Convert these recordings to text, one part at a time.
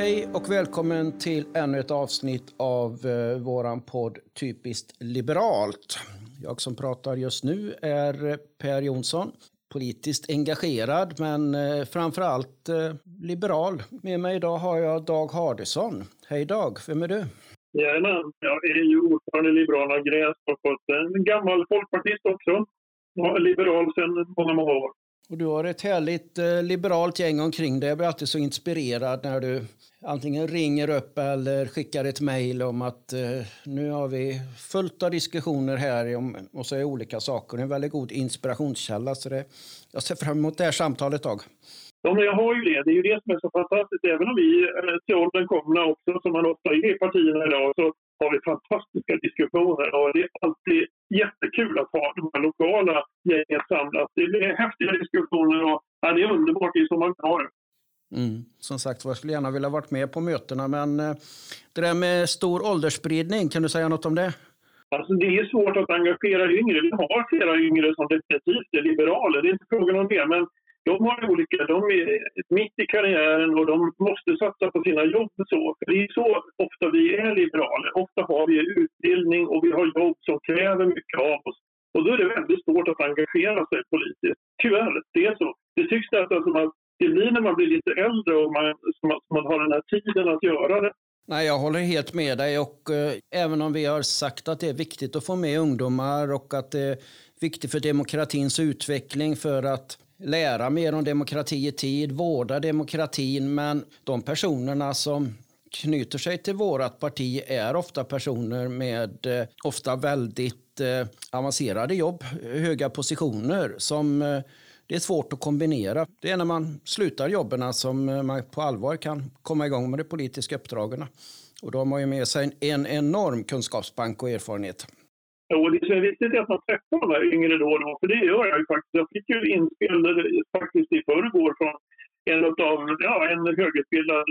Hej och välkommen till ännu ett avsnitt av eh, våran podd Typiskt liberalt. Jag som pratar just nu är Per Jonsson, politiskt engagerad men eh, framför allt eh, liberal. Med mig idag har jag Dag Hardesson. Hej Dag, vem är du? Jajamän, jag är ju ordförande i Liberalerna Gräs och en gammal folkpartist också. Jag är Liberal sedan många, många år. Och du har ett härligt eh, liberalt gäng omkring dig. Jag blir alltid så inspirerad när du antingen ringer upp eller skickar ett mejl om att eh, nu har vi fullt av diskussioner här om, och så är olika saker. Det är en väldigt god inspirationskälla. Så det, jag ser fram emot det här samtalet, Dag. Ja, men jag har ju det. Det är ju det som är så fantastiskt. Även om vi eh, till åldern komna också, som man ofta är i partierna idag, så har vi fantastiska diskussioner. Och det är alltid jättekul att ha de här lokala gängen samlat. Det är häftiga diskussioner och ja, det är underbart. Det är så man kan ha det. Mm. Som sagt jag skulle gärna vilja varit med på mötena, men eh, det där med stor åldersspridning, kan du säga något om det? Alltså det är svårt att engagera yngre. Vi har flera yngre som definitivt är liberaler, det är inte frågan om det. Men de har olika, de är mitt i karriären och de måste satsa på sina jobb. Så. För det är så ofta vi är liberaler. Ofta har vi utbildning och vi har jobb som kräver mycket av oss. Och då är det väldigt svårt att engagera sig politiskt. Tyvärr, det är så. Det tycks nästan som att det blir när man blir lite äldre och man, som att man har den här tiden att göra det. Nej, jag håller helt med dig och eh, även om vi har sagt att det är viktigt att få med ungdomar och att det är viktigt för demokratins utveckling för att lära mer om demokrati i tid, vårda demokratin. Men de personerna som knyter sig till vårt parti är ofta personer med eh, ofta väldigt eh, avancerade jobb, höga positioner som eh, det är svårt att kombinera. Det är när man slutar jobben som eh, man på allvar kan komma igång med de politiska uppdragen. Och då har man ju med sig en enorm kunskapsbank och erfarenhet. Och det är viktigt att man träffar de här yngre då och då, för det gör jag ju faktiskt. Jag fick ju inspel faktiskt i förrgår från en av, ja, en högutbildad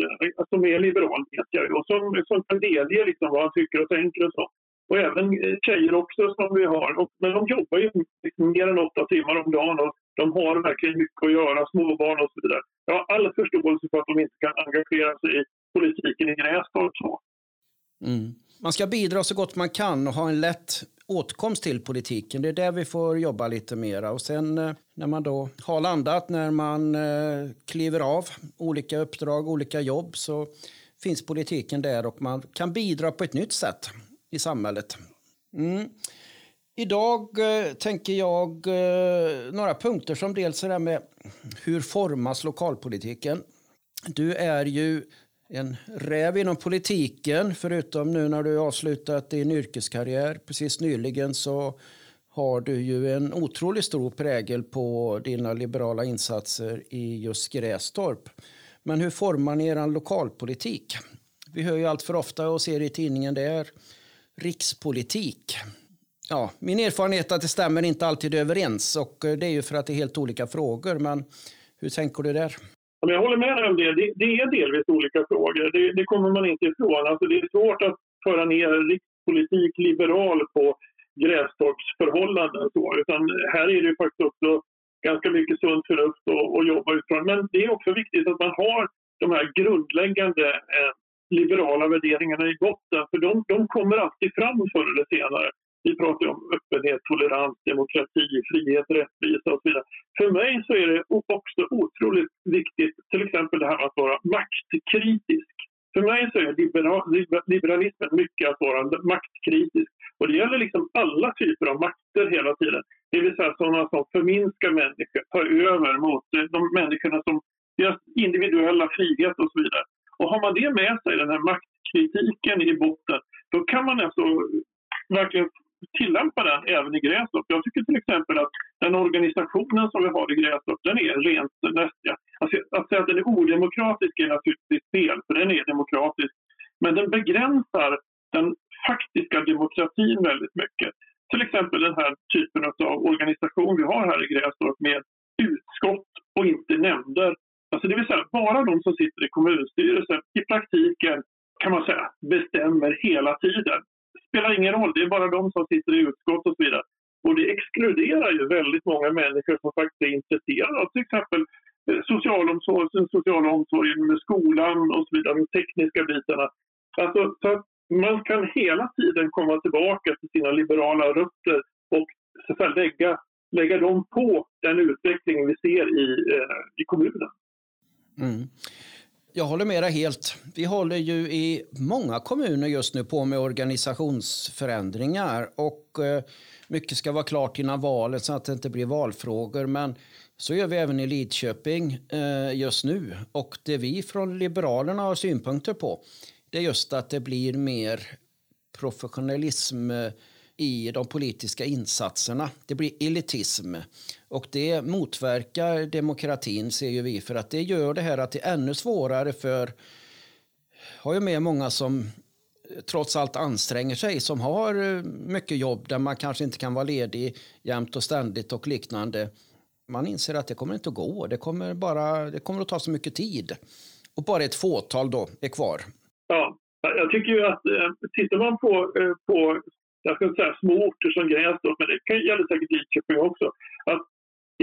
som är liberal, vet jag och som, som kan delge liksom vad han tycker och tänker och så. Och även tjejer också som vi har. Och, men de jobbar ju liksom mer än åtta timmar om dagen och de har verkligen mycket att göra, småbarn och så vidare. Jag har all förståelse för att de inte kan engagera sig i politiken i Grästorp. Mm. Man ska bidra så gott man kan och ha en lätt åtkomst till politiken. Det är där vi får jobba lite mera. Och sen eh, när man då har landat, när man eh, kliver av olika uppdrag, olika jobb, så finns politiken där och man kan bidra på ett nytt sätt i samhället. Mm. Idag eh, tänker jag eh, några punkter som dels är det med hur formas lokalpolitiken. Du är ju en räv inom politiken, förutom nu när du avslutat din yrkeskarriär precis nyligen så har du ju en otroligt stor prägel på dina liberala insatser i just Grästorp. Men hur formar ni er lokalpolitik? Vi hör ju allt för ofta och ser i tidningen där rikspolitik. Ja, min erfarenhet är att det stämmer inte alltid överens och eh, det är ju för att det är helt olika frågor. Men hur tänker du där? Jag håller med dig om det. det. Det är delvis olika frågor. Det, det kommer man inte ifrån. Alltså det är svårt att föra ner rikspolitik liberal på grästorpsförhållanden. Så. Utan här är det faktiskt också ganska mycket sunt förnuft att jobba utifrån. Men det är också viktigt att man har de här grundläggande eh, liberala värderingarna i botten. För de, de kommer alltid fram förr eller senare. Vi pratar om öppenhet, tolerans, demokrati, frihet, rättvisa och så vidare. För mig så är det också otroligt viktigt, till exempel det här att vara maktkritisk. För mig så är liberalismen mycket att vara maktkritisk. Och det gäller liksom alla typer av makter hela tiden. Det vill säga sådana som förminskar människor, tar över mot de människorna som deras individuella frihet och så vidare. Och har man det med sig, den här maktkritiken i botten, då kan man alltså verkligen tillämpa den även i Grästorp. Jag tycker till exempel att den organisationen som vi har i Grästorp, den är rent nästja. Alltså, att säga att den är odemokratisk är naturligtvis fel, för den är demokratisk. Men den begränsar den faktiska demokratin väldigt mycket. Till exempel den här typen av organisation vi har här i Grästorp med utskott och inte nämnder. Alltså det vill säga bara de som sitter i kommunstyrelsen i praktiken kan man säga bestämmer hela tiden spelar ingen roll, det är bara de som sitter i utskott och så vidare. Och det exkluderar ju väldigt många människor som faktiskt är intresserade av till exempel eh, socialomsorgen, sociala omsorgen med skolan och så vidare, de tekniska bitarna. Alltså, så att man kan hela tiden komma tillbaka till sina liberala rötter och så att säga, lägga, lägga dem på den utveckling vi ser i, eh, i kommunen. Mm. Jag håller med dig helt. Vi håller ju i många kommuner just nu på med organisationsförändringar och eh, mycket ska vara klart innan valet så att det inte blir valfrågor. Men så gör vi även i Lidköping eh, just nu. Och det vi från Liberalerna har synpunkter på det är just att det blir mer professionalism eh, i de politiska insatserna. Det blir elitism och det motverkar demokratin ser ju vi för att det gör det här att det är ännu svårare för har ju med många som eh, trots allt anstränger sig som har eh, mycket jobb där man kanske inte kan vara ledig jämt och ständigt och liknande. Man inser att det kommer inte att gå. Det kommer, bara, det kommer att ta så mycket tid. Och bara ett fåtal då är kvar. Ja, jag tycker ju att eh, tittar man på, på jag ska säga små orter som Grästorp, men det kan säkert Lidköping också. Att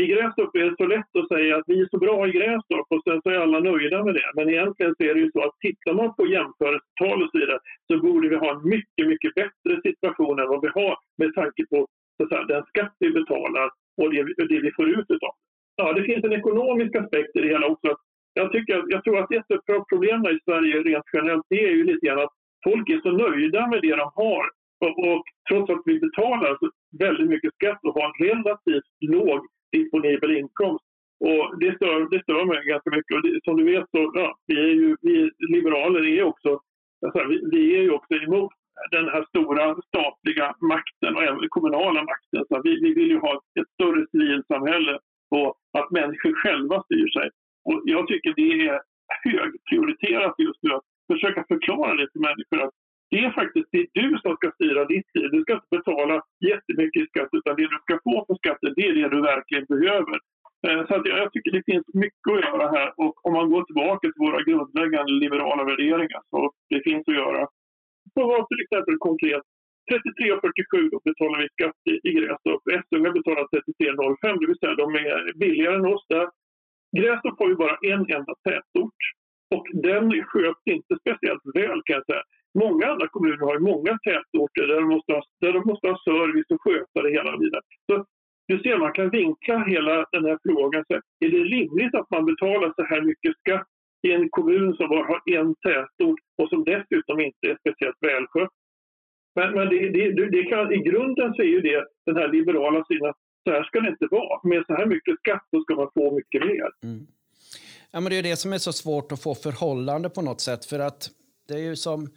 I Grästorp är det så lätt att säga att vi är så bra i Grästorp och sen så är alla nöjda med det. Men egentligen så är det ju så att tittar man på jämförelsetal och så vidare så borde vi ha en mycket, mycket bättre situation än vad vi har med tanke på så att säga, den skatt vi betalar och det, det vi får ut utav Ja, det finns en ekonomisk aspekt i det hela också. Jag, tycker, jag tror att ett av problemen i Sverige rent generellt det är ju lite grann att folk är så nöjda med det de har och, och trots att vi betalar väldigt mycket skatt och har en relativt låg disponibel inkomst. Och det stör, det stör mig ganska mycket. Och det, som du vet så ja, vi är ju vi liberaler är också, alltså, vi, vi, är ju också emot den här stora statliga makten och även kommunala makten. Så vi, vi vill ju ha ett större civilsamhälle och att människor själva styr sig. Och jag tycker det är högprioriterat just nu att försöka förklara det till människor att det är faktiskt det är du som ska styra ditt liv. Du ska inte betala jättemycket i skatt utan det du ska få på skatten det är det du verkligen behöver. Eh, så att jag tycker det finns mycket att göra här och om man går tillbaka till våra grundläggande liberala värderingar så det finns att göra. Så var till exempel konkret 33,47 betalar vi skatt i, i Grästorp. Essunga betalar 33,05 det vill säga de är billigare än oss där. Grästorp har ju bara en enda tätort och den sköts inte speciellt väl kan jag säga. Många andra kommuner har många tätorter där de måste ha, där de måste ha service och sköta det hela vidare. Så du ser, man kan vinkla hela den här frågan. Så är det rimligt att man betalar så här mycket skatt i en kommun som bara har en tätort och som dessutom inte är speciellt välskött? Men, men det, det, det kan, i grunden så är ju det den här liberala synen att så här ska det inte vara. Med så här mycket skatt så ska man få mycket mer. Mm. Ja, men det är det som är så svårt att få förhållande på något sätt. För att det är ju som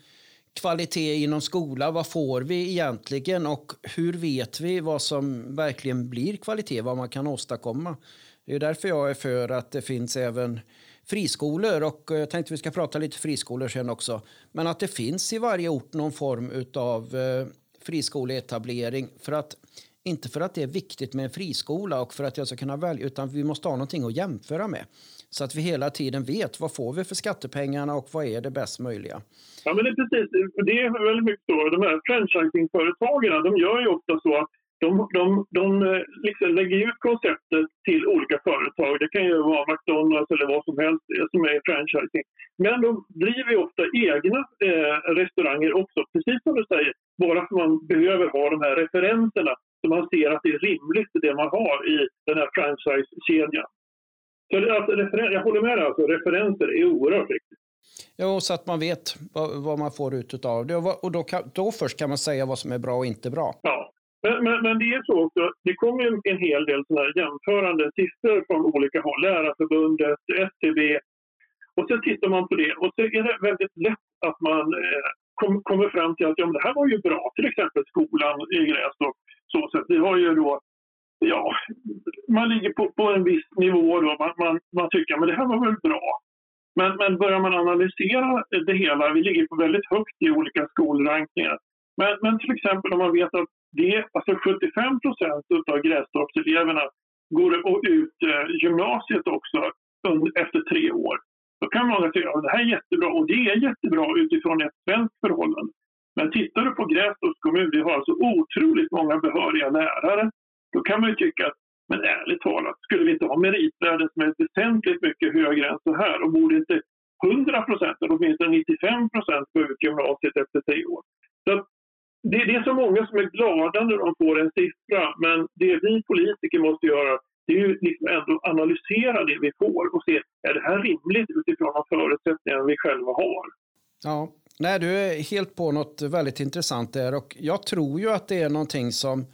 kvalitet inom skola. Vad får vi egentligen och hur vet vi vad som verkligen blir kvalitet, vad man kan åstadkomma? Det är därför jag är för att det finns även friskolor och jag tänkte vi ska prata lite friskolor sen också. Men att det finns i varje ort någon form av eh, friskoleetablering för att inte för att det är viktigt med en friskola och för att jag ska kunna välja utan vi måste ha någonting att jämföra med. Så att vi hela tiden vet vad får vi för skattepengarna och vad är det bäst möjliga. Ja, men det är precis. Det är väldigt mycket så. De här franchisingföretagen de gör ju ofta så att de, de, de eh, liksom lägger ut konceptet till olika företag. Det kan ju vara McDonalds eller vad som helst som är franchising. Men de driver ju ofta egna eh, restauranger också, precis som du säger. Bara för att man behöver ha de här referenserna så man ser att det är rimligt det man har i den här franchisekedjan. Så alltså, jag håller med dig, alltså, referenser är oerhört viktigt. Ja, så att man vet vad, vad man får ut av det. Och då, kan, då först kan man säga vad som är bra och inte bra. Ja, men, men, men, det är så också, det kommer en, en hel del såna här jämförande siffror från olika håll. Lärarförbundet, SCB. Och så tittar man på det och så är det väldigt lätt att man eh, kom, kommer fram till att ja, men det här var ju bra. Till exempel skolan i Grästorp. Så, så vi har ju då ja, man ligger på, på en viss nivå då. Man, man, man tycker att det här var väl bra. Men, men börjar man analysera det hela, vi ligger på väldigt högt i olika skolrankningar. Men, men till exempel om man vet att det, alltså 75 procent av Grästorpseleverna går ut eh, gymnasiet också efter tre år. Då kan många säga att det här är jättebra och det är jättebra utifrån ett svenskt förhållande. Men tittar du på Grästorps kommun, vi har alltså otroligt många behöriga lärare. Då kan man ju tycka att Men ärligt talat, skulle vi inte ha meritvärden som är väsentligt mycket högre än så här och borde inte 100 procent eller åtminstone 95 procent gå ut gymnasiet efter tre år? Så det, det, är så många som är glada när de får en siffra men det vi politiker måste göra det är ju liksom ändå analysera det vi får och se är det här rimligt utifrån de förutsättningar vi själva har. Ja, nej, du är helt på något väldigt intressant där och jag tror ju att det är någonting som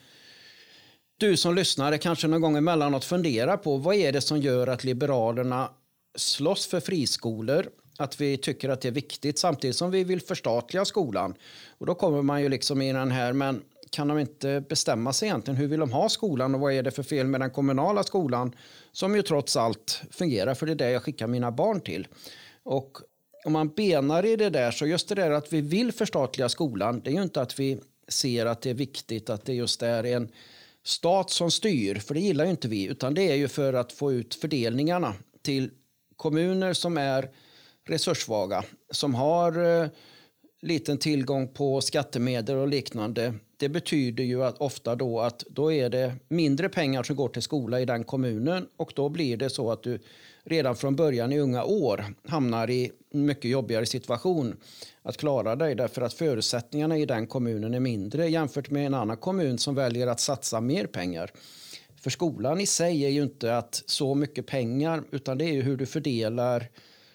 du som lyssnare kanske någon gång emellanåt funderar på. Vad är det som gör att Liberalerna slåss för friskolor? Att vi tycker att det är viktigt samtidigt som vi vill förstatliga skolan. Och då kommer man ju liksom i den här, men kan de inte bestämma sig egentligen? Hur vill de ha skolan och vad är det för fel med den kommunala skolan som ju trots allt fungerar för det är det jag skickar mina barn till. Och om man benar i det där så just det där att vi vill förstatliga skolan det är ju inte att vi ser att det är viktigt att det just är en stat som styr, för det gillar ju inte vi, utan det är ju för att få ut fördelningarna till kommuner som är resurssvaga, som har eh, liten tillgång på skattemedel och liknande. Det betyder ju att ofta då att då är det mindre pengar som går till skola i den kommunen och då blir det så att du redan från början i unga år hamnar i en mycket jobbigare situation att klara dig därför att förutsättningarna i den kommunen är mindre jämfört med en annan kommun som väljer att satsa mer pengar. För skolan i sig är ju inte att så mycket pengar utan det är ju hur du fördelar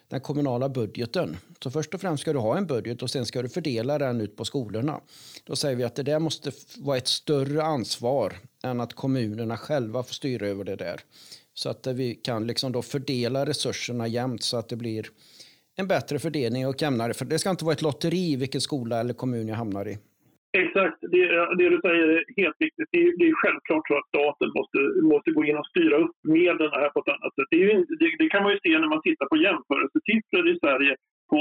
den kommunala budgeten. Så först och främst ska du ha en budget och sen ska du fördela den ut på skolorna. Då säger vi att det där måste vara ett större ansvar än att kommunerna själva får styra över det där. Så att vi kan liksom då fördela resurserna jämnt så att det blir en bättre fördelning och jämnare. För det ska inte vara ett lotteri vilken skola eller kommun jag hamnar i. Exakt, det, det du säger är helt viktigt. Det är, det är självklart så att staten måste, måste gå in och styra upp medlen här på ett annat sätt. Det, det, det kan man ju se när man tittar på jämförelsesiffror i Sverige på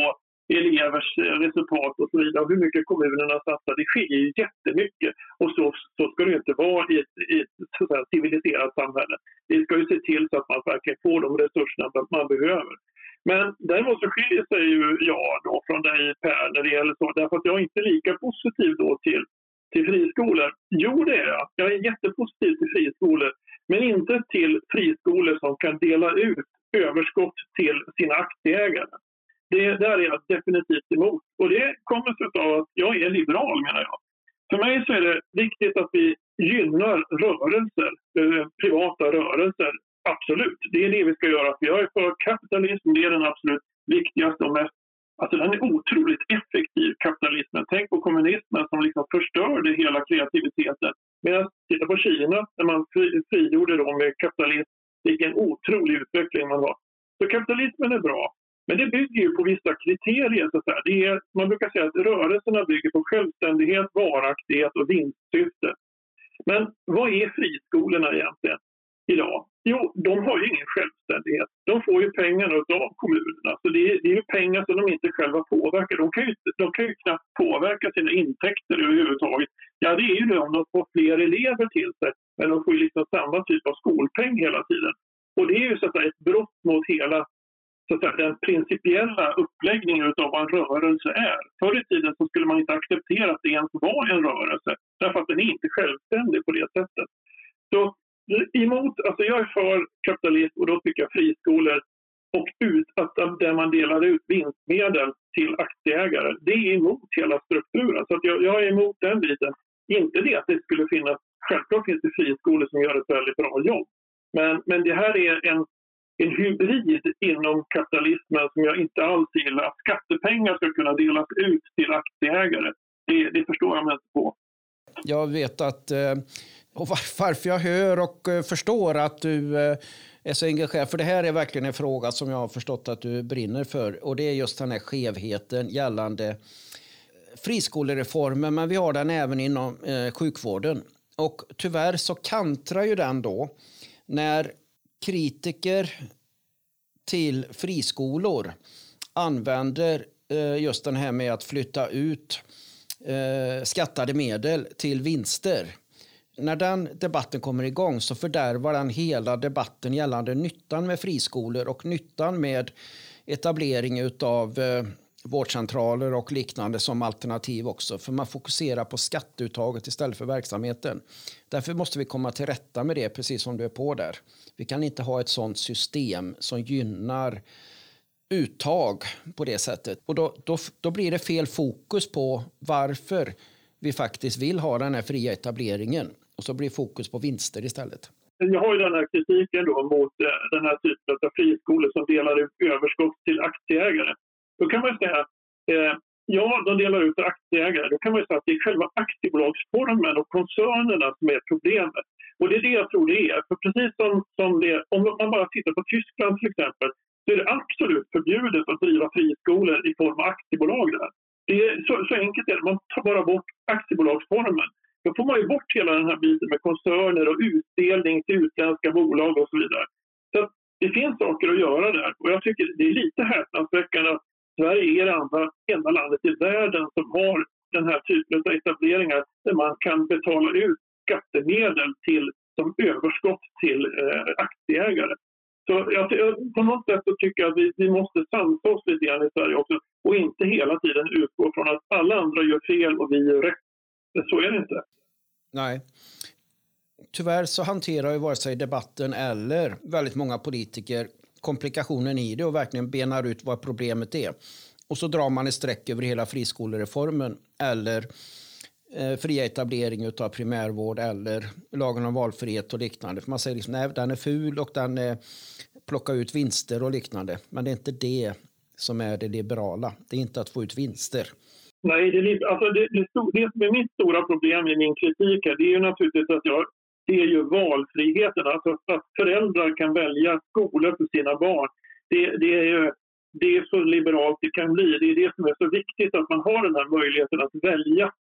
elevers eh, resultat och så vidare och hur mycket kommunerna satsar. Det skiljer ju jättemycket och så, så ska det inte vara i ett, i ett civiliserat samhälle. Vi ska ju se till så att man verkligen får de resurserna man behöver. Men däremot så skiljer sig ju jag då från dig Per när det gäller så, därför att jag är inte lika positiv då till, till friskolor. Jo, det är jag. Jag är jättepositiv till friskolor, men inte till friskolor som kan dela ut överskott till sina aktieägare. Det där är jag definitivt emot. Och det kommer sig av att jag är liberal menar jag. För mig så är det viktigt att vi gynnar rörelser, eh, privata rörelser. Absolut, det är det vi ska göra. Jag är för kapitalism, det är den absolut viktigaste och mest Alltså den är otroligt effektiv, kapitalismen. Tänk på kommunismen som liksom förstörde hela kreativiteten. Medan titta på Kina, när man frigjorde då med kapitalism, vilken otrolig utveckling man har. Så kapitalismen är bra. Men det bygger ju på vissa kriterier. Så att det är, man brukar säga att rörelserna bygger på självständighet, varaktighet och vinstsyfte. Men vad är friskolorna egentligen idag? Jo, de har ju ingen självständighet. De får ju pengarna av kommunerna. Så det är, det är ju pengar som de inte själva påverkar. De kan, ju, de kan ju knappt påverka sina intäkter överhuvudtaget. Ja, det är ju det om de får fler elever till sig. Men de får ju liksom samma typ av skolpeng hela tiden. Och det är ju så att säga ett brott mot hela så att säga, den principiella uppläggningen av vad en rörelse är. Förr i tiden så skulle man inte acceptera att det ens var en rörelse därför att den är inte självständig på det sättet. Så emot, alltså jag är för kapitalism och då tycker jag friskolor och ut, att där man delar ut vinstmedel till aktieägare, det är emot hela strukturen. Så att jag, jag är emot den biten. Inte det att det skulle finnas, självklart finns det friskolor som gör ett väldigt bra jobb. Men, men det här är en en hybrid inom kapitalismen som jag inte alls gillar. Att skattepengar ska kunna delas ut till aktieägare, det, det förstår jag mig inte på. Jag vet att, eh, och varför jag hör och eh, förstår att du eh, är så engagerad, för det här är verkligen en fråga som jag har förstått att du brinner för och det är just den här skevheten gällande friskolereformen, men vi har den även inom sjukvården. Och tyvärr så kantrar ju den då när kritiker till friskolor använder eh, just den här med att flytta ut eh, skattade medel till vinster. När den debatten kommer igång så fördärvar den hela debatten gällande nyttan med friskolor och nyttan med etablering av eh, vårdcentraler och liknande som alternativ också. För man fokuserar på skatteuttaget istället för verksamheten. Därför måste vi komma till rätta med det, precis som du är på där. Vi kan inte ha ett sådant system som gynnar uttag på det sättet. Och då, då, då blir det fel fokus på varför vi faktiskt vill ha den här fria etableringen. Och så blir fokus på vinster istället. Jag har ju den här kritiken då mot eh, den här typen av friskolor som delar ut överskott till aktieägare. Då kan man säga eh, ja, de delar ut till aktieägare. Då kan man säga att det är själva aktiebolagsformen och koncernerna som är problemet. Och det är det jag tror det är. För precis som, som det, om man bara tittar på Tyskland till exempel, så är det absolut förbjudet att driva friskolor i form av aktiebolag där. Det är så, så enkelt är det. Man tar bara bort aktiebolagsformen. Då får man ju bort hela den här biten med koncerner och utdelning till utländska bolag och så vidare. Så det finns saker att göra där. Och jag tycker det är lite häpnadsväckande att Sverige är det enda, enda landet i världen som har den här typen av etableringar där man kan betala ut skattemedel till, som överskott till eh, aktieägare. Så jag, på något sätt så tycker jag att vi, vi måste samta oss lite grann i Sverige också och inte hela tiden utgå från att alla andra gör fel och vi gör rätt. Så är det inte. Nej. Tyvärr så hanterar ju vare sig debatten eller väldigt många politiker komplikationen i det och verkligen benar ut vad problemet är. Och så drar man ett streck över hela friskolereformen eller eh, fria etablering av primärvård eller lagen om valfrihet och liknande. För man säger liksom, nej, den är ful och den eh, plockar ut vinster och liknande. Men det är inte det som är det liberala. Det är inte att få ut vinster. Nej, det, är, alltså det, det, det som är mitt stora problem i min kritik här, det är ju naturligtvis att jag det är ju valfriheten, alltså att föräldrar kan välja skola för sina barn. Det, det är ju det är så liberalt det kan bli. Det är det som är så viktigt, att man har den här möjligheten att välja.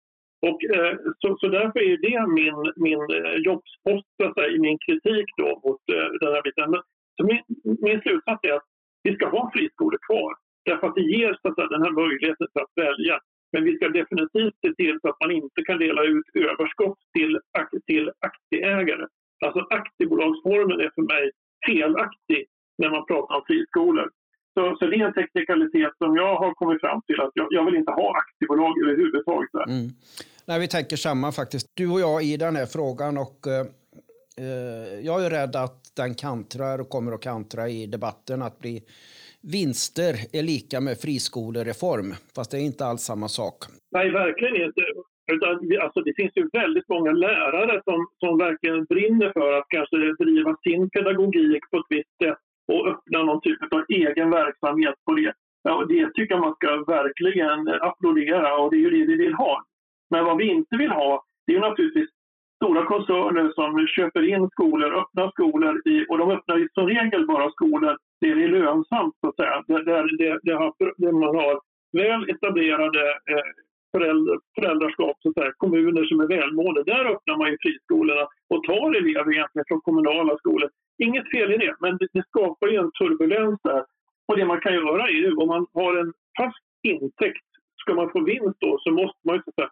Och, eh, så, så därför är det min, min eh, jobbspost jobbspost i min kritik då mot eh, den här biten. Men, så min, min slutsats är att vi ska ha friskolor kvar. Därför att det ger så att den här möjligheten att välja. Men vi ska definitivt se till så att man inte kan dela ut överskott till, till aktieägare. Alltså aktiebolagsformen är för mig felaktig när man pratar om friskolor. Så, så det är en teknikalitet som jag har kommit fram till att jag, jag vill inte ha aktiebolag överhuvudtaget. Mm. Nej, vi tänker samma faktiskt. Du och jag i den här frågan och eh, eh jag är rädd att den kantrar och kommer att kantra i debatten att bli vinster är lika med friskolereform, fast det är inte alls samma sak. Nej, verkligen inte. Utan, alltså, det finns ju väldigt många lärare som, som verkligen brinner för att kanske driva sin pedagogik på ett visst sätt och öppna någon typ av egen verksamhet på det. Ja, det tycker jag man ska verkligen applådera och det är ju det vi vill ha. Men vad vi inte vill ha, det är naturligtvis stora koncerner som köper in skolor, öppnar skolor i, och de öppnar som regel bara skolor det är lönsamt, så att säga. Där, det, har, det man har väl etablerade eh, föräldrar, föräldraskap, så att säga, kommuner som är välmående. Där öppnar man ju friskolorna och tar elever egentligen från kommunala skolor. Inget fel i det, men det, det skapar ju en turbulens där. Och det man kan göra är ju, om man har en fast intäkt, ska man få vinst då så måste man ju så att säga,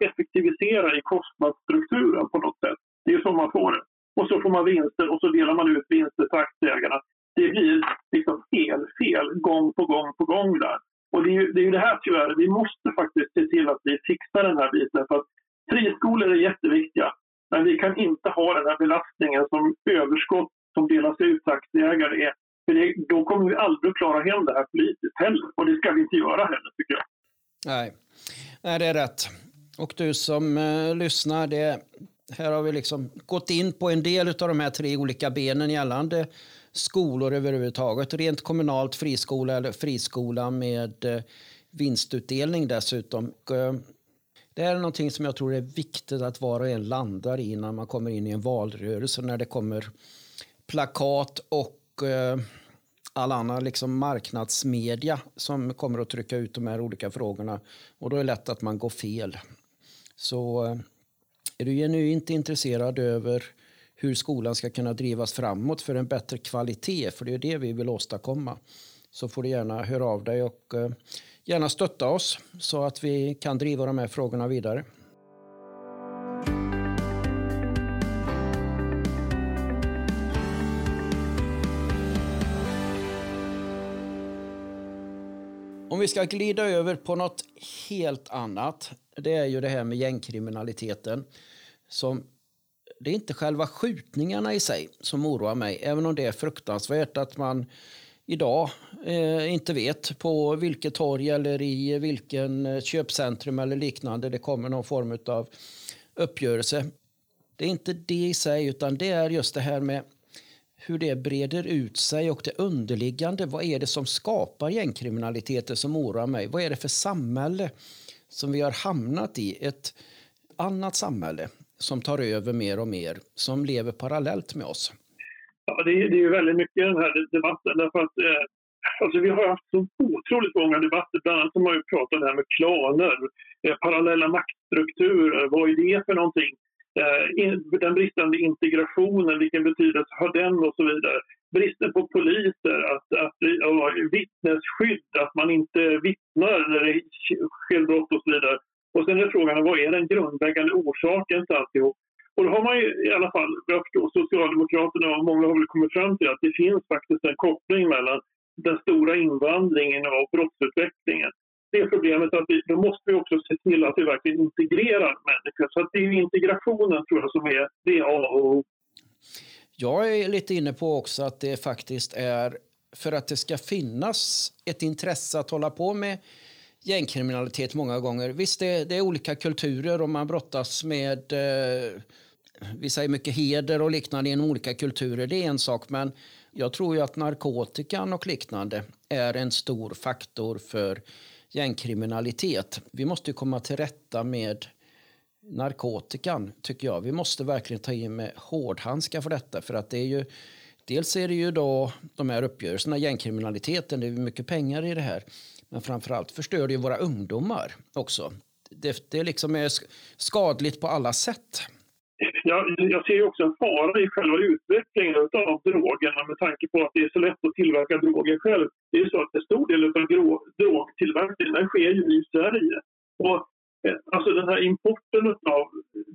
effektivisera i kostnadsstrukturen på något sätt. Det är så man får det. Och så får man vinster och så delar man ut vinster till aktieägarna. Det blir liksom fel, fel gång på gång på gång där. Och det är ju det, är ju det här tyvärr, vi måste faktiskt se till att vi fixar den här biten. För att friskolor är jätteviktiga, men vi kan inte ha den här belastningen som överskott som delas ut till aktieägare är. För det, då kommer vi aldrig att klara hem det här politiskt heller. Och det ska vi inte göra heller, tycker jag. Nej. Nej, det är rätt. Och du som eh, lyssnar, det, här har vi liksom gått in på en del av de här tre olika benen gällande skolor överhuvudtaget. Rent kommunalt friskola eller friskola med eh, vinstutdelning dessutom. Eh, det är någonting som jag tror är viktigt att var och en landar i när man kommer in i en valrörelse. När det kommer plakat och eh, all annan liksom marknadsmedia som kommer att trycka ut de här olika frågorna. Och då är det lätt att man går fel. Så är du genuint intresserad över hur skolan ska kunna drivas framåt för en bättre kvalitet, för det är det vi vill åstadkomma, så får du gärna höra av dig och eh, gärna stötta oss så att vi kan driva de här frågorna vidare. Om vi ska glida över på något helt annat. Det är ju det här med gängkriminaliteten. Som, det är inte själva skjutningarna i sig som oroar mig. Även om det är fruktansvärt att man idag eh, inte vet på vilket torg eller i vilken eh, köpcentrum eller liknande det kommer någon form av uppgörelse. Det är inte det i sig, utan det är just det här med hur det breder ut sig och det underliggande. Vad är det som skapar gängkriminaliteten som oroar mig? Vad är det för samhälle som vi har hamnat i? Ett annat samhälle som tar över mer och mer, som lever parallellt med oss. Ja, det, är, det är väldigt mycket i den här debatten. Därför att, eh, alltså vi har haft så otroligt många debatter. Bland annat har man ju pratat om det här med klaner, eh, parallella maktstrukturer. Vad är det för någonting? Eh, den bristande integrationen, vilken betydelse har den och så vidare. Bristen på poliser, att, att, att vittnesskydd, att man inte vittnar när det sker brott och så vidare. Och sen är frågan, vad är den grundläggande orsaken till alltihop? Och då har man ju i alla fall, jag förstår, Socialdemokraterna och många har väl kommit fram till att det finns faktiskt en koppling mellan den stora invandringen och brottsutvecklingen. Det är problemet att vi, då måste vi också se till att vi verkligen integrerar människor. Så att det är integrationen tror jag som är det A och O. Jag är lite inne på också att det faktiskt är för att det ska finnas ett intresse att hålla på med gängkriminalitet många gånger. Visst, det, det är olika kulturer och man brottas med eh, vi säger mycket heder och liknande inom olika kulturer. Det är en sak, men jag tror ju att narkotikan och liknande är en stor faktor för gängkriminalitet. Vi måste komma till rätta med narkotikan, tycker jag. Vi måste verkligen ta in med hårdhandskar för detta. För att det är ju, dels är det ju då de här uppgörelserna, gängkriminaliteten, det är mycket pengar i det här. Men framförallt förstör det ju våra ungdomar också. Det, det liksom är skadligt på alla sätt. Jag, jag ser också en fara i själva utvecklingen av drogerna med tanke på att det är så lätt att tillverka droger själv. Det är så att en stor del av drogtillverkningen sker ju i Sverige. Och, eh, alltså den här importen av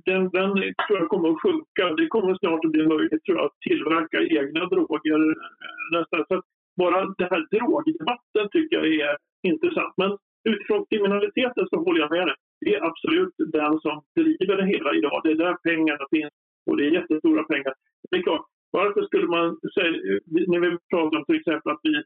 den, den tror jag kommer att sjunka. Det kommer snart att bli möjligt tror jag, att tillverka egna droger. Eh, nästan. Så bara den här drogdebatten tycker jag är intressant. Men utifrån kriminaliteten så håller jag med dig. Det är absolut den som driver det hela idag. Det är där pengarna finns och det är jättestora pengar. Det är klart, varför skulle man säga, när vi pratar om till exempel att vi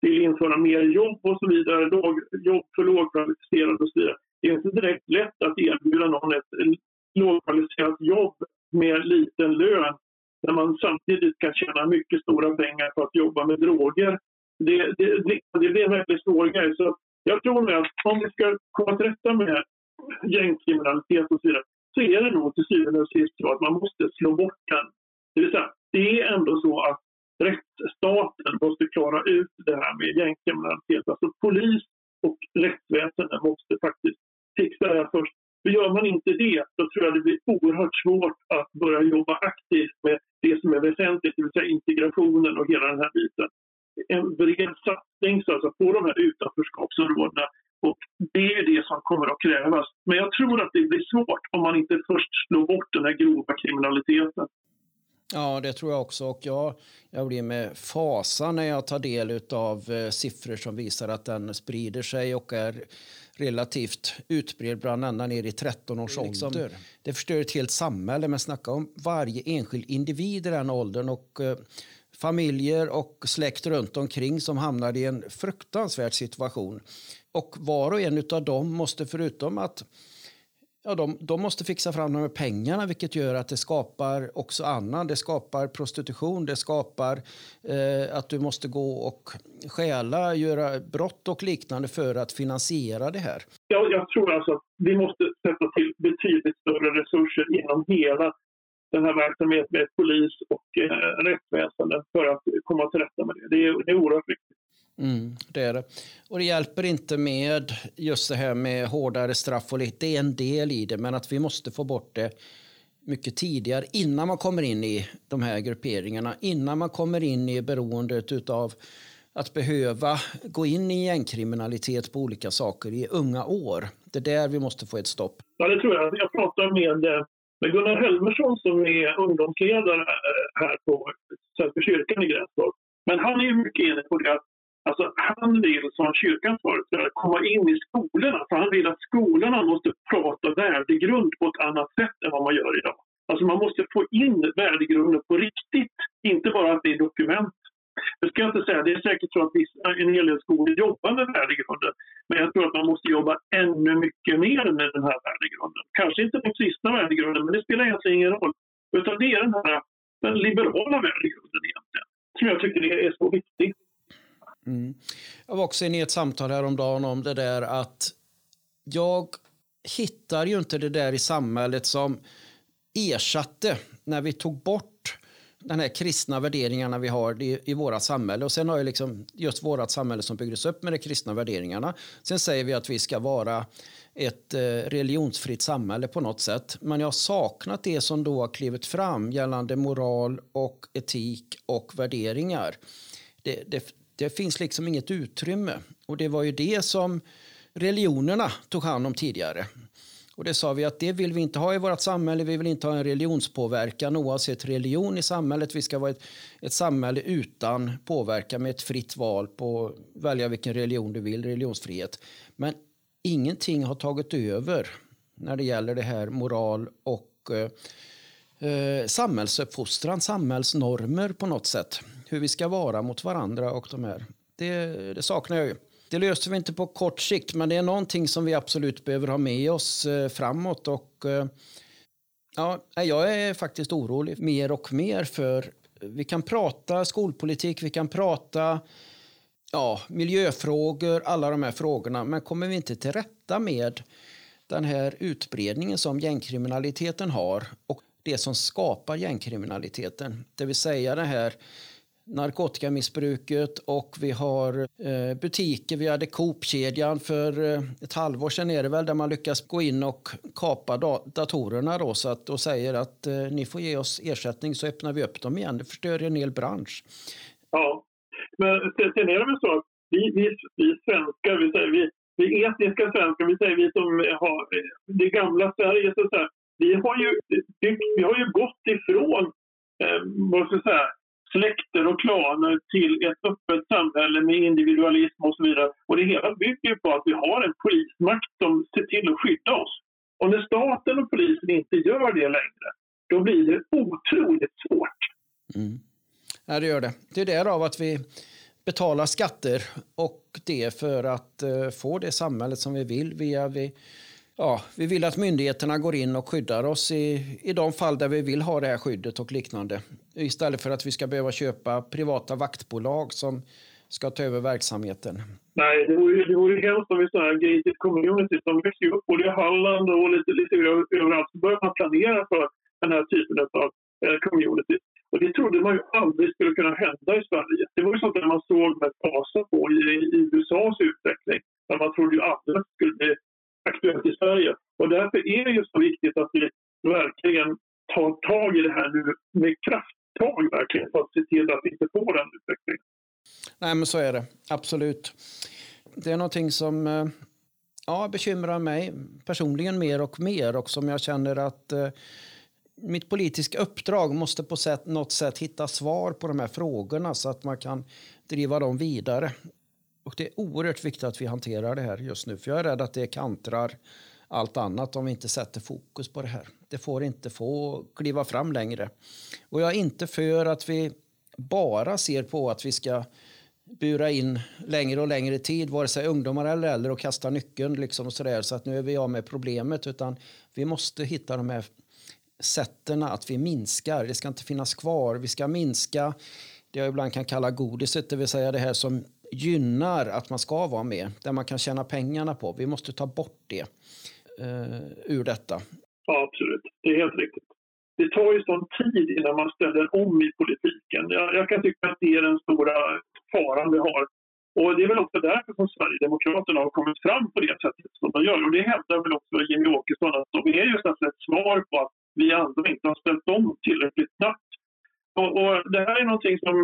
vill införa mer jobb och så vidare, låg, jobb för lågkvalificerade och så vidare. Det är inte direkt lätt att erbjuda någon ett lågkvalificerat jobb med liten lön när man samtidigt kan tjäna mycket stora pengar på att jobba med droger. Det, det, det, det blir en väldigt svår grej. Så jag tror att om vi ska komma till rätta med gängkriminalitet och så vidare så är det nog till syvende och sist så att man måste slå bort den. Det vill säga, det är ändå så att rättsstaten måste klara ut det här med gängkriminalitet. Alltså polis och rättsväsende måste faktiskt fixa det här först. För gör man inte det, så tror jag det blir oerhört svårt att börja jobba aktivt med det som är väsentligt, det vill säga integrationen och hela den här biten. En bred satsning alltså, på de här utanförskapsområdena och det är det som kommer att krävas. Men jag tror att det blir svårt om man inte först slår bort den här grova kriminaliteten. Ja, det tror jag också. Och jag, jag blir med fasa när jag tar del av eh, siffror som visar att den sprider sig och är relativt utbredd bland ända ner i 13 års liksom, ålder. Det förstör ett helt samhälle, men snacka om varje enskild individ i den åldern och eh, familjer och släkt runt omkring som hamnar i en fruktansvärd situation. Och var och en av dem måste förutom att ja, de, de måste fixa fram de här pengarna vilket gör att det skapar också annan. Det skapar prostitution, det skapar eh, att du måste gå och stjäla, göra brott och liknande för att finansiera det här. Jag, jag tror alltså att vi måste sätta till betydligt större resurser inom hela den här verksamheten med polis och eh, rättsväsende för att komma till rätta med det. Det är, det är oerhört viktigt. Mm, det är det. Och det hjälper inte med just det här med hårdare straff och lite. Det är en del i det, men att vi måste få bort det mycket tidigare innan man kommer in i de här grupperingarna, innan man kommer in i beroendet av att behöva gå in i gängkriminalitet på olika saker i unga år. Det är där vi måste få ett stopp. Ja, det tror jag. Jag pratade med, eh, med Gunnar Helmersson som är ungdomsledare eh, här på Svenska kyrkan i Gränstorp. Men han är mycket inne på det att Alltså, han vill som kyrkans företrädare komma in i skolorna för han vill att skolorna måste prata värdegrund på ett annat sätt än vad man gör idag. Alltså man måste få in värdegrunden på riktigt, inte bara att det är dokument. Det ska inte säga, det är säkert så att en hel del skolor jobbar med värdegrunden. Men jag tror att man måste jobba ännu mycket mer med den här värdegrunden. Kanske inte den kristna värdegrunden, men det spelar egentligen ingen roll. Utan det är den här den liberala värdegrunden egentligen, som jag tycker är så viktig. Mm. Jag var också inne i ett samtal häromdagen om det där att jag hittar ju inte det där i samhället som ersatte när vi tog bort den här kristna värderingarna vi har i, i våra samhälle. Och sen har ju liksom just vårt samhälle som byggdes upp med de kristna värderingarna. Sen säger vi att vi ska vara ett eh, religionsfritt samhälle på något sätt. Men jag har saknat det som då har klivit fram gällande moral och etik och värderingar. Det, det, det finns liksom inget utrymme. Och det var ju det som religionerna tog hand om tidigare. Och det sa vi att det vill vi inte ha i vårt samhälle. Vi vill inte ha en religionspåverkan oavsett religion i samhället. Vi ska vara ett, ett samhälle utan påverkan med ett fritt val på välja vilken religion du vill, religionsfrihet. Men ingenting har tagit över när det gäller det här moral och eh, eh samhällsuppfostran, samhällsnormer på något sätt. Hur vi ska vara mot varandra och de här. Det, det saknar jag ju. Det löser vi inte på kort sikt, men det är någonting som vi absolut behöver ha med oss eh, framåt. Och, eh, ja, jag är faktiskt orolig mer och mer för vi kan prata skolpolitik, vi kan prata ja, miljöfrågor, alla de här frågorna. Men kommer vi inte till rätta med den här utbredningen som gängkriminaliteten har och det som skapar gängkriminaliteten, det vill säga det här narkotikamissbruket och vi har eh, butiker. Vi hade Coop-kedjan för eh, ett halvår sedan är det väl där man lyckas gå in och kapa datorerna då, så att, och säger att eh, ni får ge oss ersättning så öppnar vi upp dem igen. Det förstör en hel bransch. Ja, men sen är det väl så att vi, vi, vi svenskar, vi, säger, vi, vi etniska svenskar, vi säger vi som har eh, det gamla Sverige, så, så här, vi, har ju, vi har ju gått ifrån eh, vad ska jag säga, släkter och klaner till ett öppet samhälle med individualism och så vidare. Och det hela bygger på att vi har en polismakt som ser till att skydda oss. Och när staten och polisen inte gör det längre, då blir det otroligt svårt. Mm. Ja, det gör det. Det är därav att vi betalar skatter och det för att eh, få det samhället som vi vill via vi ja, vi vill att myndigheterna går in och skyddar oss i, i de fall där vi vill ha det här skyddet och liknande. Istället för att vi ska behöva köpa privata vaktbolag som ska ta över verksamheten. Nej, det vore, det vore hemskt om vi sådana här gated community som växer upp både i Halland och lite, lite överallt. Så börjar man planera för den här typen av eh, community. Och det trodde man ju aldrig skulle kunna hända i Sverige. Det var ju sånt där man såg med fasa på i, i USAs utveckling. Där man trodde ju aldrig att det skulle bli aktuellt i Sverige. Och därför är det ju så viktigt att vi verkligen tar tag i det här nu med krafttag verkligen för att se till att vi inte får den utvecklingen. Nej, men så är det. Absolut. Det är någonting som eh, ja, bekymrar mig personligen mer och mer och som jag känner att eh, mitt politiska uppdrag måste på sätt, något sätt hitta svar på de här frågorna så att man kan driva dem vidare. Och det är oerhört viktigt att vi hanterar det här just nu. För jag är rädd att det kantrar allt annat om vi inte sätter fokus på det här. Det får inte få kliva fram längre. Och jag är inte för att vi bara ser på att vi ska bura in längre och längre tid, vare sig ungdomar eller äldre och kasta nyckeln liksom och så, där, så att nu är vi av med problemet. Utan vi måste hitta de här sätten att vi minskar. Det ska inte finnas kvar. Vi ska minska det jag ibland kan kalla godiset, det vill säga det här som gynnar att man ska vara med, där man kan tjäna pengarna på. Vi måste ta bort det eh, ur detta. Ja, absolut. Det är helt riktigt. Det tar ju sån tid innan man ställer om i politiken. Jag, jag kan tycka att det är den stora faran vi har. Och Det är väl också därför som Sverigedemokraterna har kommit fram på det sättet som de gör. Och Det hävdar väl också Jimmie Åkesson att de är just ett svar på att vi andra inte har ställt om tillräckligt snabbt. Och, och Det här är någonting som...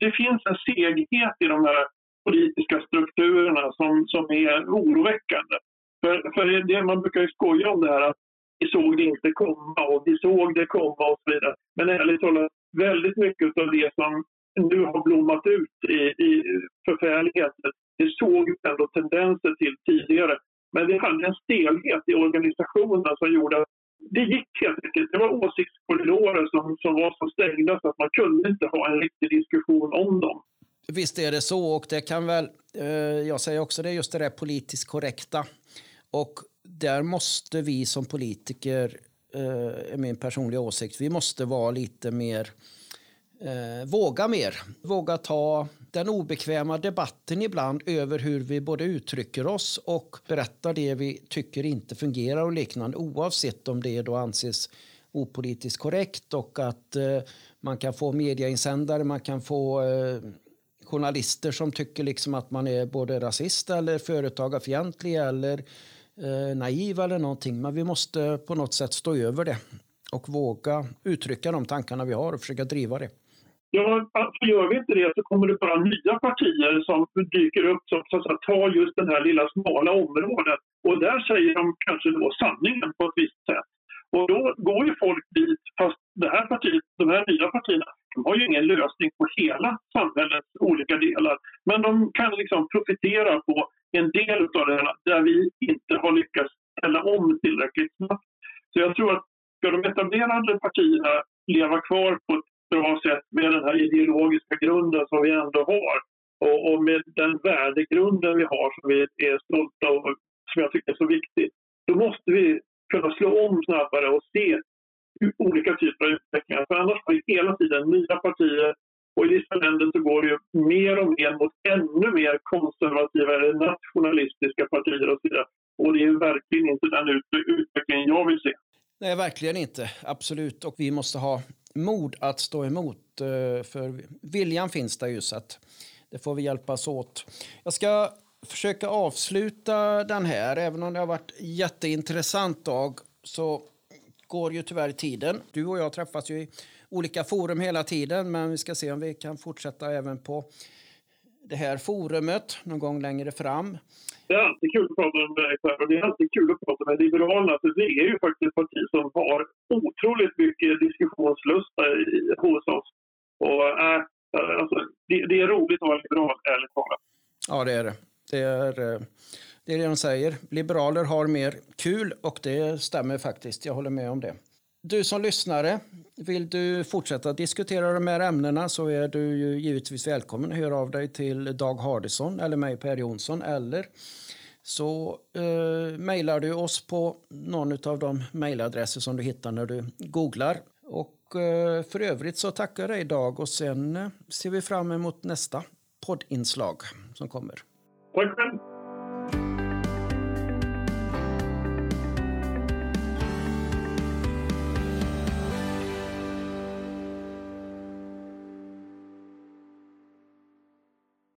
Det finns en seghet i de här politiska strukturerna som, som är oroväckande. För, för det, man brukar ju skoja om det här att vi såg det inte komma och vi såg det komma och så vidare. Men ärligt talat, väldigt mycket av det som nu har blommat ut i, i förfärligheter. Det såg vi ändå tendenser till tidigare. Men vi hade en stelhet i organisationen som gjorde att det gick helt enkelt. Det var åsiktskorridorer som, som var så stängda så att man kunde inte ha en riktig diskussion om dem. Visst är det så och det kan väl, eh, jag säger också det, just det där politiskt korrekta. Och där måste vi som politiker, eh, är min personliga åsikt, vi måste vara lite mer eh, våga mer. Våga ta den obekväma debatten ibland över hur vi både uttrycker oss och berättar det vi tycker inte fungerar och liknande oavsett om det då anses opolitiskt korrekt och att eh, man kan få mediainsändare, man kan få eh, journalister som tycker liksom att man är både rasist eller företagarfientlig eller eh, naiv eller någonting. Men vi måste på något sätt stå över det och våga uttrycka de tankarna vi har och försöka driva det. Ja, för gör vi inte det så kommer det bara nya partier som dyker upp som så att tar just det här lilla smala området. Och där säger de kanske då sanningen på ett visst sätt. Och då går ju folk dit, fast det här partiet, de här nya partierna, de har ju ingen lösning på hela samhällets olika delar. Men de kan liksom profitera på en del av det här där vi inte har lyckats ställa om tillräckligt snabbt. Så jag tror att ska de etablerade partierna leva kvar på ett bra sätt med den här ideologiska grunden som vi ändå har och, och med den värdegrunden vi har som vi är stolta och som jag tycker är så viktig. Då måste vi kunna slå om snabbare och se olika typer av utvecklingar. För annars har vi hela tiden nya partier och i vissa länder så går det ju mer och mer mot ännu mer konservativa eller nationalistiska partier och så vidare. Och det är verkligen inte den utvecklingen jag vill se. Nej, verkligen inte. Absolut. Och vi måste ha mod att stå emot. Eh, för viljan finns där ju så att det får vi hjälpas åt. Jag ska försöka avsluta den här. Även om det har varit jätteintressant dag så går ju tyvärr tiden. Du och jag träffas ju i olika forum hela tiden men vi ska se om vi kan fortsätta även på det här forumet någon gång längre fram. Det är alltid kul att prata med dig och det är alltid kul att prata med Liberalerna för det är ju faktiskt ett parti som har otroligt mycket diskussionslusta hos oss. Och äh, alltså, det, det, är roligt att vara liberal, ärligt talat. Ja, det är det. Det är, eh, det är det de säger. Liberaler har mer kul och det stämmer faktiskt. Jag håller med om det. Du som lyssnare, vill du fortsätta diskutera de här ämnena så är du ju givetvis välkommen att höra av dig till Dag Hardison eller mig Per Jonsson eller så eh, mejlar du oss på någon av de mejladresser som du hittar när du googlar. Och eh, för övrigt så tackar jag dig Dag och sen eh, ser vi fram emot nästa poddinslag som kommer. Tack själv.